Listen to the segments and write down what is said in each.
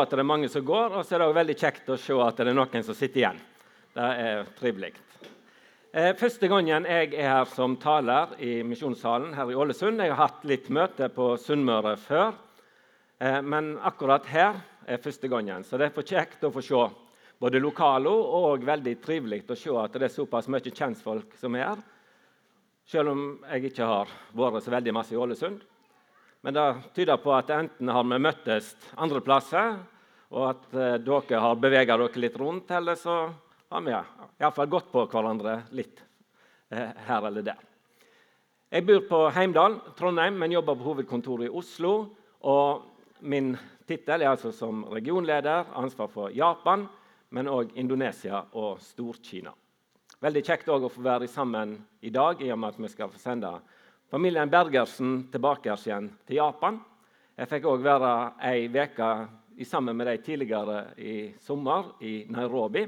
at det er mange som går, og så er det også veldig kjekt å se at det er noen som sitter igjen. Det er trivelig. Eh, første gangen jeg er her som taler i Misjonssalen her i Ålesund. Jeg har hatt litt møte på Sunnmøre før, eh, men akkurat her er første gangen. Så det er for kjekt å få se både lokalo og veldig trivelig å se at det er såpass mye kjentfolk som er her. Selv om jeg ikke har vært så veldig masse i Ålesund. Men det tyder på at enten har vi møttes andre plasser, og at eh, dere har bevega dere litt rundt, eller så har vi iallfall gått på hverandre litt eh, her eller der. Jeg bor på Heimdal, Trondheim, men jobber på hovedkontoret i Oslo. og Min tittel er altså som regionleder, ansvar for Japan, men òg Indonesia og Stor-Kina. Veldig kjekt å få være sammen i dag, i og med at vi skal få sende familien Bergersen tilbake igjen til Japan. Jeg fikk òg være ei uke sammen med dem tidligere i sommer i Nairobi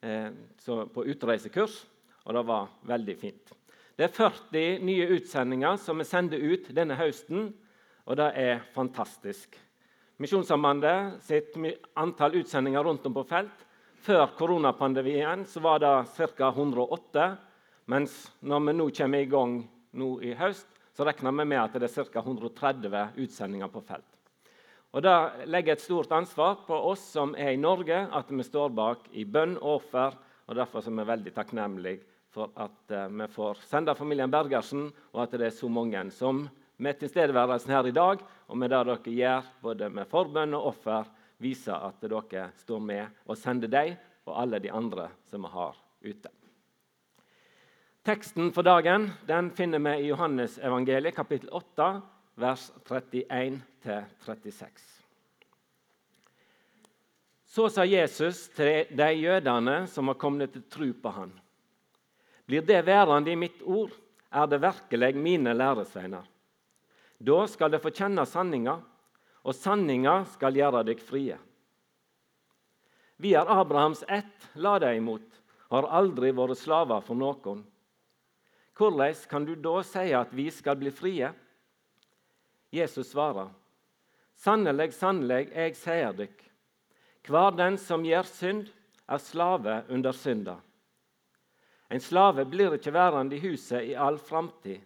eh, på utreisekurs, og det var veldig fint. Det er 40 nye utsendinger som vi sender ut denne høsten, og det er fantastisk. Misjonssambandet sitt antall utsendinger rundt om på felt Før koronapandemien var det ca. 108, mens når vi nå kommer i gang nå i høst, så regner vi med at det er ca. 130 utsendinger på felt. Og Det legger et stort ansvar på oss som er i Norge, at vi står bak i bønn og offer. og Derfor er vi veldig takknemlige for at uh, vi får sende familien Bergersen, og at det er så mange som med tilstedeværelsen her i dag og med det dere gjør både med forbønn og offer, viser at dere står med og sender dem og alle de andre som vi har ute. Teksten for dagen den finner vi i Johannes evangeliet, kapittel 8, vers 31-36. Så sa Jesus til de jødene som har kommet til tro på han. Blir det værende i mitt ord, er det virkelig mine læresveiner. Da skal dere få kjenne sanninga, og sanninga skal gjøre deg frie. Vi er Abrahams ett, la deg imot, har aldri vært slaver for noen. Hvordan kan du da si at vi skal bli frie? Jesus svarer, Sannelig, sannelig, jeg sier dykk, hver den som gjør synd, er slave under synda. En slave blir ikke værende i huset i all framtid,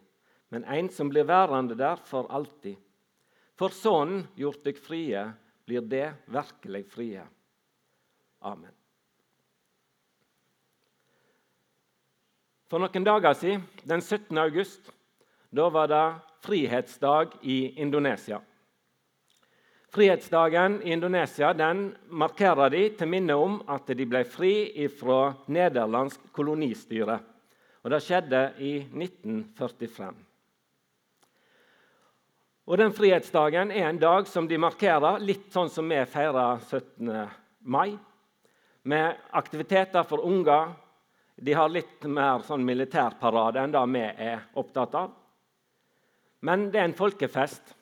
men en som blir værende der for alltid. For Sønnen gjort dykk frie, blir det virkelig frie. Amen. For noen dager siden, den 17. august, da var det frihetsdag i Indonesia. Frihetsdagen i Indonesia den markerer de til minne om at de ble fri fra nederlandsk kolonistyre. Og Det skjedde i 1945. Og den Frihetsdagen er en dag som de markerer litt sånn som vi feirer 17. mai. Med aktiviteter for unger, de har litt mer sånn militærparade enn det vi er opptatt av. Men det er en folkefest,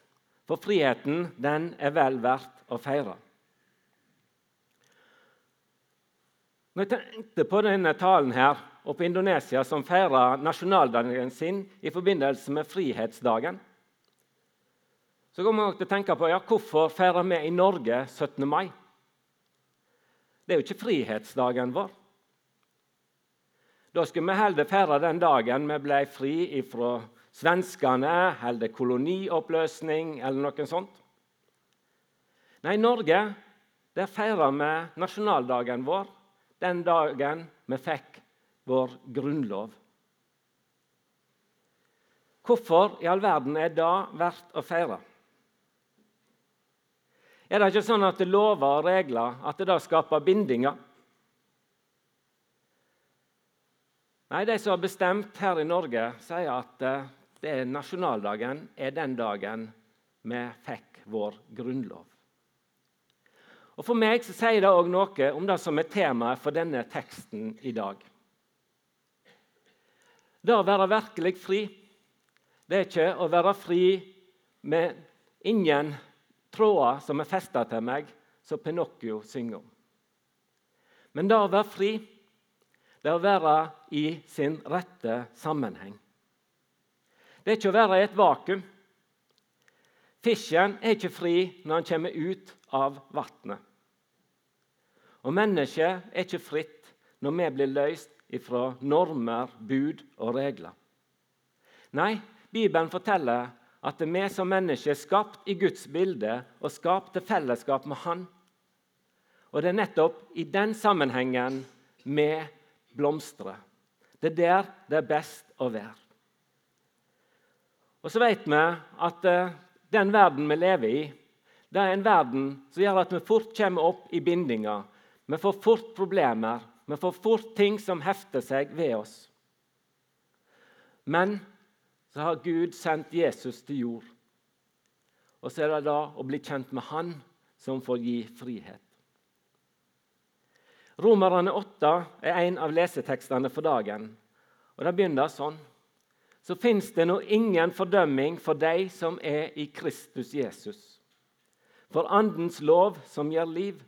for friheten den er vel verdt å feire. Når jeg tenkte på denne talen her, og på Indonesia, som feirer nasjonaldagen sin i forbindelse med frihetsdagen, så kommer jeg til å tenke på ja, hvorfor feirer vi i Norge 17. mai. Det er jo ikke frihetsdagen vår. Da skulle vi heller feire den dagen vi ble fri fra svenskene, eller kolonioppløsning eller noe sånt. Nei, i Norge der feirer vi nasjonaldagen vår den dagen vi fikk vår grunnlov. Hvorfor i all verden er det verdt å feire? Er det ikke sånn at lover og regler at det da skaper bindinger? Nei, De som har bestemt her i Norge, sier at eh, er nasjonaldagen er den dagen vi fikk vår grunnlov. Og For meg så sier det òg noe om det som er temaet for denne teksten i dag. Det å være virkelig fri, det er ikke å være fri med ingen tråder som er festa til meg, som Pinocchio synger om. Men det å være fri det er å være i sin rette sammenheng. Det er ikke å være i et vakuum. Fisken er ikke fri når han kommer ut av vannet. Og mennesket er ikke fritt når vi blir løst ifra normer, bud og regler. Nei, Bibelen forteller at vi som mennesker er skapt i Guds bilde og skapt til fellesskap med Han. Og det er nettopp i den sammenhengen vi blomstrer. Det er der det er best å være. Og så vet vi at uh, den verden vi lever i, det er en verden som gjør at vi fort kommer opp i bindinger. Vi får fort problemer. Vi får fort ting som hefter seg ved oss. Men så har Gud sendt Jesus til jord. Og så er det da å bli kjent med Han som får gi frihet. Romerne 8 er en av lesetekstene for dagen. Og Det begynner sånn. Så fins det nå ingen fordømming for deg som er i Kristus Jesus. For Andens lov, som gir liv,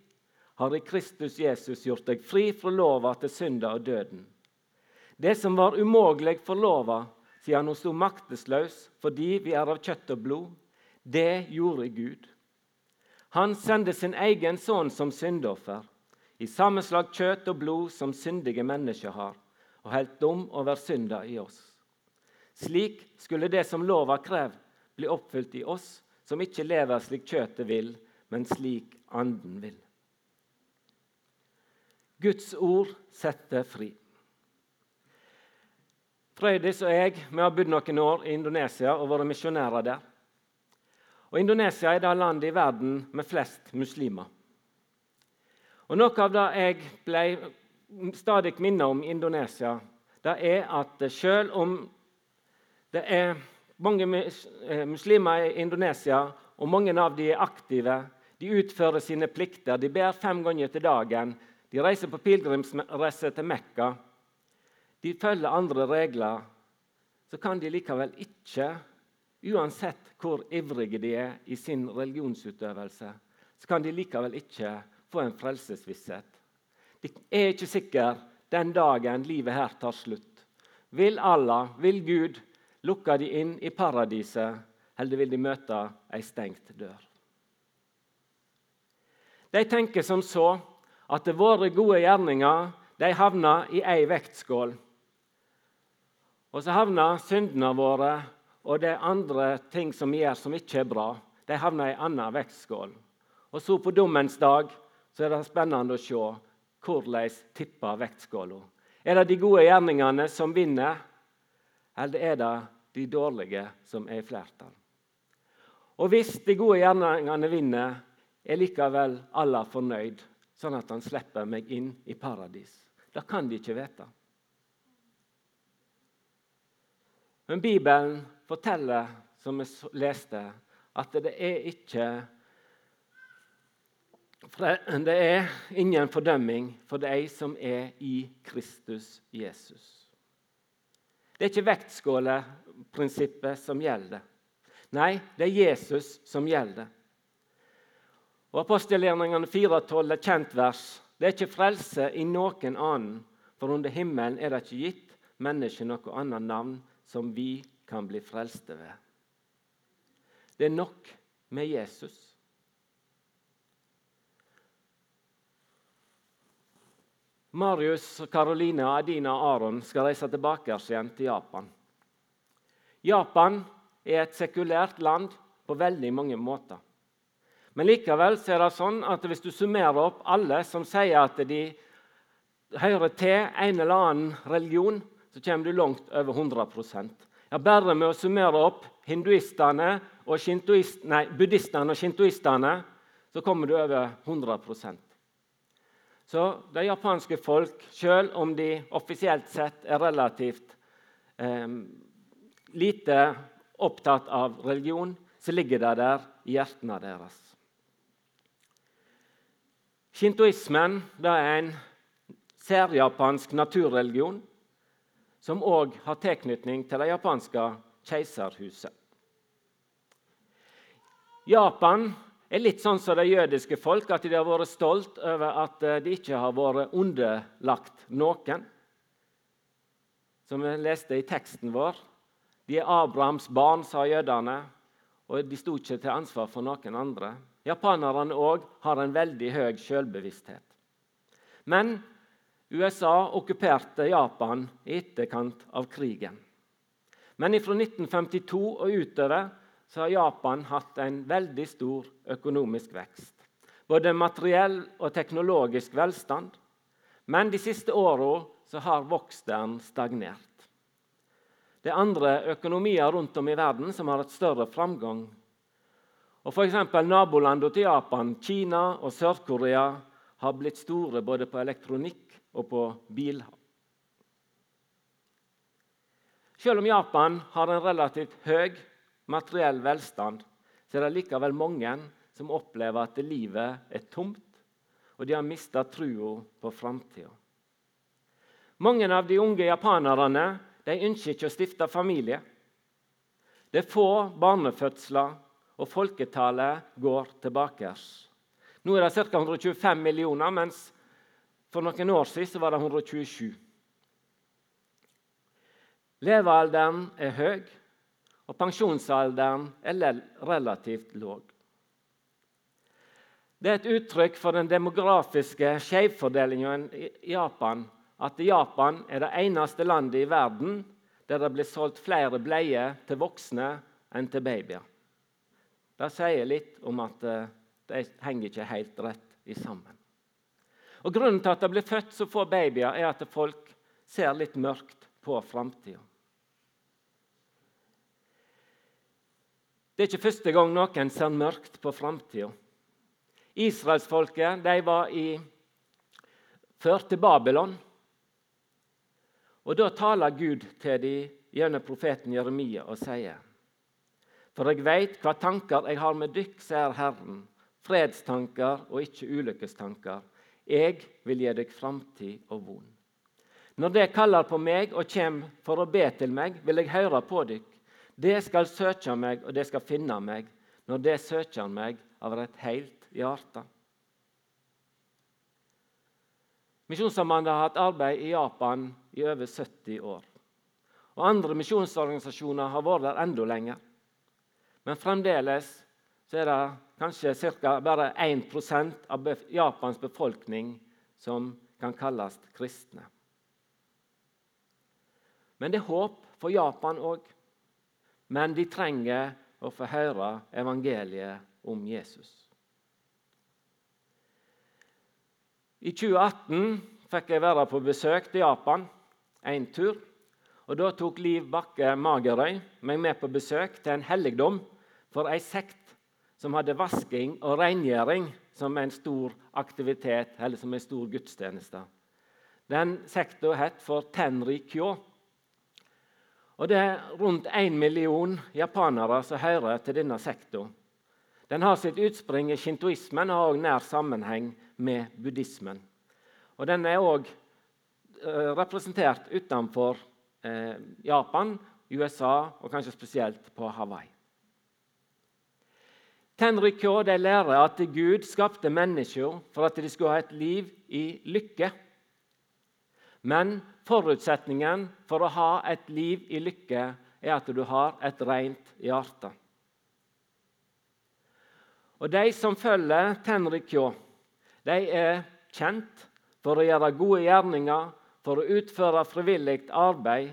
har i Kristus Jesus gjort deg fri fra lova til synda og døden. Det som var umulig for lova, siden hun sto maktesløs fordi vi er av kjøtt og blod, det gjorde Gud. Han sendte sin egen sønn som syndoffer, i samme slag kjøtt og blod som syndige mennesker har, og helt dom over synda i oss. Slik skulle det som lova krev, bli oppfylt i oss som ikke lever slik kjøttet vil, men slik anden vil. Guds ord setter fri. Frøydis og jeg vi har bodd noen år i Indonesia og vært misjonærer der. Og Indonesia er det landet i verden med flest muslimer. Og Noe av det jeg ble stadig minnet om i Indonesia, det er at selv om det er mange eh, muslimer i Indonesia, og mange av dem er aktive, de utfører sine plikter, de ber fem ganger til dagen, de reiser på pilegrimsreise til Mekka de følger andre regler, så kan de likevel ikke, uansett hvor ivrige de er i sin religionsutøvelse, så kan de likevel ikke få en frelsesvisshet. De er ikke sikre den dagen livet her tar slutt. Vil Allah, vil Gud, lukke de inn i paradiset, eller vil de møte ei stengt dør? De tenker som så at våre gode gjerninger de havner i ei vektskål. Og så havner syndene våre og det andre ting som vi gjør som ikke er bra, de havner i en annen vektskål. Og så på dommens dag så er det spennende å se hvordan tipper vektskåla. Er det de gode gjerningene som vinner, eller er det de dårlige som er i flertall? Og hvis de gode gjerningene vinner, er likevel Allah fornøyd, sånn at han slipper meg inn i paradis. Det kan de ikke vite. Men Bibelen forteller, som vi leste, at det er ikke det er ingen fordømming for de som er i Kristus Jesus. Det er ikke vektskåleprinsippet som gjelder. Nei, det er Jesus som gjelder. Og Apostelgjerningene 4,12 er kjent vers. Det er ikke frelse i noen annen, for under himmelen er det ikke gitt mennesket noe annet navn som vi kan bli frelste ved. Det er nok med Jesus. Marius, Karoline, Adina og Aron skal reise tilbake igjen til Japan. Japan er et sekulært land på veldig mange måter. Men likevel er det sånn at hvis du summerer opp alle som sier at de hører til en eller annen religion, så kommer du langt over 100% ja, Bare med å summere opp hinduistene og nei, buddhistene og shintoistene, så kommer du over 100 Så det japanske folk, selv om de offisielt sett er relativt eh, lite opptatt av religion, så ligger det der i hjertene deres. Shintoismen er en særjapansk naturreligion som òg har tilknytning til det japanske keiserhuset. Japan er litt sånn som det jødiske folk, at de har vært stolt over at eh, de ikke har vært underlagt noen. Som vi leste i teksten vår. De er Abrahams barn, sa jødene. og de sto ikke til ansvar for noen andre. Japanerne òg har en veldig høy selvbevissthet. Men USA okkuperte Japan i etterkant av krigen. Men fra 1952 og utover så har Japan hatt en veldig stor økonomisk vekst. Både materiell og teknologisk velstand. Men de siste åra har voksten stagnert. Det er andre økonomier rundt om i verden som har hatt større framgang. Og F.eks. nabolandene til Japan, Kina og Sør-Korea, har blitt store både på elektronikk og på bil. Selv om Japan har en relativt høy materiell velstand, så er det likevel mange som opplever at livet er tomt, og de har mista trua på framtida. Mange av de unge japanerne de ønsker ikke å stifte familie. Det er få barnefødsler, og folketallet går tilbake. Nå er det ca. 125 millioner, mens for noen år siden var det 127. Levealderen er høy, og pensjonsalderen er relativt lav. Det er et uttrykk for den demografiske skjevfordelingen i Japan at Japan er det eneste landet i verden der det blir solgt flere bleier til voksne enn til babyer. Det sier litt om at eh, de henger ikke helt rett i sammen. Og Grunnen til at det blir født så få babyer, er at folk ser litt mørkt på framtida. Det er ikke første gang noen ser mørkt på framtida. Israelsfolket var i, ført til Babylon. Og Da taler Gud til dem gjennom profeten Jeremia og sier For jeg veit hva tanker jeg har med dykk, sier Herren, fredstanker og ikke ulykkestanker. Jeg vil gi deg framtid og vond. Når det kaller på meg og kommer for å be til meg, vil jeg høre på dykk. Det skal søke meg, og det skal finne meg, når det søker meg av et helt hjerte. Misjonssambandet har hatt arbeid i Japan i over 70 år. Og Andre misjonsorganisasjoner har vært der enda lenger. Men fremdeles er det kanskje cirka bare 1 av Japans befolkning som kan kalles kristne. Men det er håp for Japan òg. Men de trenger å få høre evangeliet om Jesus. I 2018 fikk jeg være på besøk til Japan en tur. og Da tok Liv Bakke Magerøy meg med på besøk til en helligdom for ei sekt som hadde vasking og rengjøring som en stor aktivitet, eller som en stor gudstjeneste. Den sekta het for Tenri Kyo. Og Det er rundt én million japanere som hører til denne sekta. Den har sitt utspring i shintoismen og har også nær sammenheng med buddhismen. Og Den er òg eh, representert utenfor eh, Japan, USA og kanskje spesielt på Hawaii. Tenri Kyo de lærer at Gud skapte mennesker for at de skulle ha et liv i lykke. Men forutsetningen for å ha et liv i lykke er at du har et rent hjerte. Og De som følger Tenri Kyo, de er kjent for å gjøre gode gjerninger, for å utføre frivillig arbeid.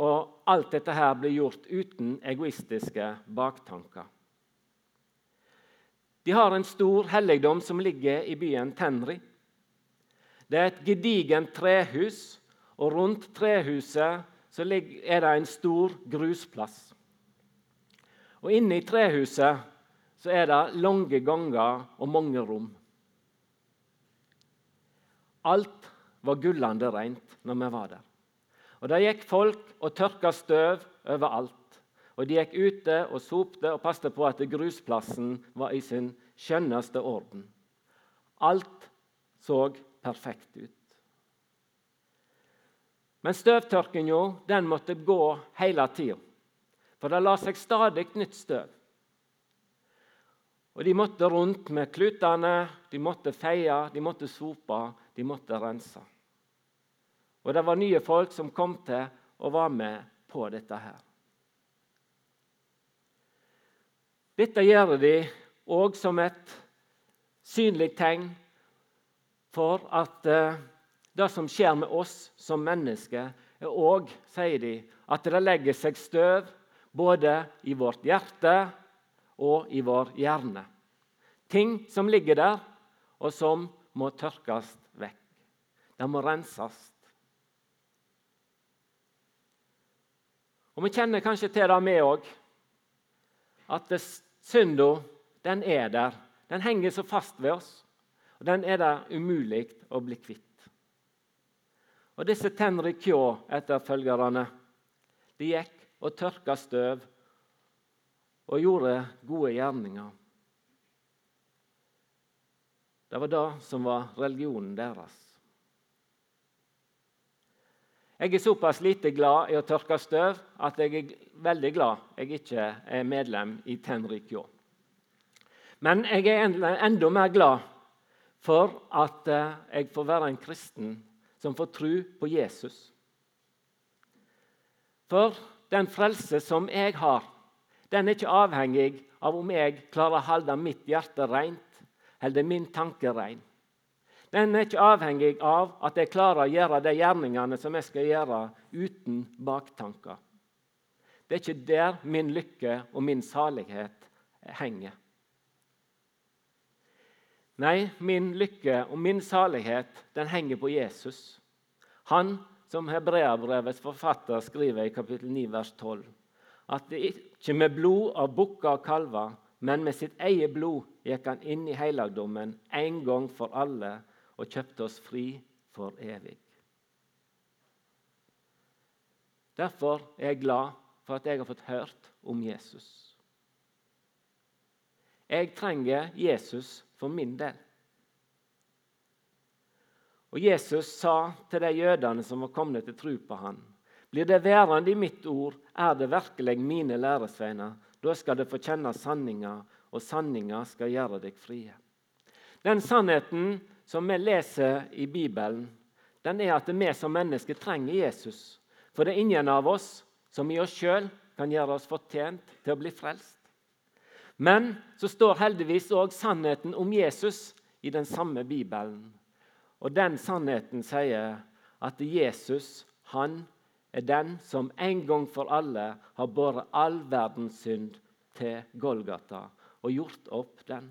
Og alt dette her blir gjort uten egoistiske baktanker. De har en stor helligdom som ligger i byen Tenri. Det er et gedigent trehus, og rundt trehuset er det en stor grusplass. Og Inne i trehuset er det lange ganger og mange rom. Alt var gullende rent når vi var der. Og Der gikk folk og tørka støv overalt. Og De gikk ute og sopte og passet på at grusplassen var i sin skjønneste orden. Alt så perfekt ut. Men støvtørkinga den måtte gå hele tida, for det la seg stadig nytt støv. Og De måtte rundt med klutene, de måtte feie, de måtte sope, de måtte rense. Og det var nye folk som kom til og var med på dette her. Dette gjør de òg som et synlig tegn for at eh, det som skjer med oss som mennesker, er òg, sier de, at det legger seg støv både i vårt hjerte og i vår hjerne. Ting som ligger der, og som må tørkes vekk. De må renses. Og Vi kjenner kanskje til det, vi òg. At synda, den er der. Den henger så fast ved oss. Og den er det umulig å bli kvitt. Og disse tenner Kjå-etterfølgerne de gikk og tørka støv og gjorde gode gjerninger. Det var det som var religionen deres. Jeg er såpass lite glad i å tørke støv at jeg er veldig glad jeg ikke er medlem i Tenri Kjå. Men jeg er enda mer glad for at eh, jeg får være en kristen som får tro på Jesus. For den frelse som jeg har, den er ikke avhengig av om jeg klarer å holde mitt hjerte rent eller min tanke ren. Den er ikke avhengig av at jeg klarer å gjøre de gjerningene som jeg skal gjøre, uten baktanker. Det er ikke der min lykke og min salighet henger. Nei, min lykke og min salighet den henger på Jesus. Han som Hebreabrevets forfatter skriver i kapittel 9, vers 12. At det ikke med blod av bukker og kalver, men med sitt eget blod gikk han inn i helligdommen en gang for alle og kjøpte oss fri for evig. Derfor er jeg glad for at jeg har fått hørt om Jesus. Jeg trenger Jesus for min del. Og Jesus sa til de jødene som var kommet til tro på han, blir det værende i mitt ord, er det virkelig mine læresveiner. Da skal det få kjenne sanninga, og sanninga skal gjøre deg frie. Den sannheten som vi leser i Bibelen, den er at vi som mennesker trenger Jesus. For det er ingen av oss som i oss sjøl kan gjøre oss fortjent til å bli frelst. Men så står heldigvis òg sannheten om Jesus i den samme Bibelen. Og den sannheten sier at Jesus han er den som en gang for alle har båret all verdens synd til Golgata og gjort opp den.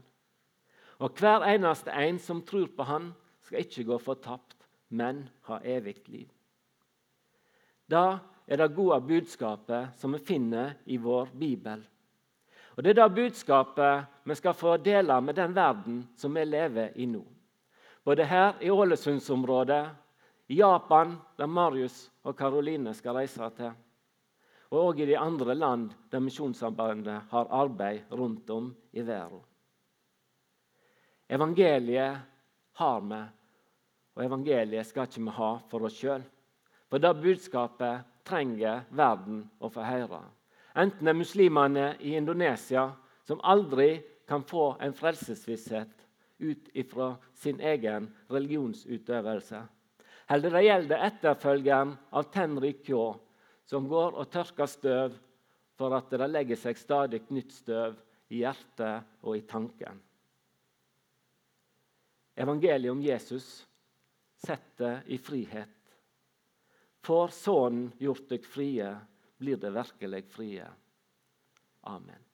Og hver eneste en som tror på han, skal ikke gå fortapt, men ha evig liv. Da er det gode budskapet som vi finner i vår bibel. Og Det er det budskapet vi skal få dele med den verden som vi lever i nå. Både her i Ålesundsområdet, i Japan, der Marius og Karoline skal reise til, og også i de andre land der Misjonssambandet har arbeid rundt om i verden. Evangeliet har vi, og evangeliet skal ikke vi ha for oss sjøl. For det budskapet trenger verden å få høre. Enten det er muslimene i Indonesia, som aldri kan få en frelsesvisshet ut ifra sin egen religionsutøvelse. Eller det gjelder etterfølgeren av Tenri Kjå, som går og tørker støv for at det legger seg stadig nytt støv i hjertet og i tanken. Evangeliet om Jesus setter i frihet. Får Sønnen gjort deg frie, blir det virkelig frie. Amen.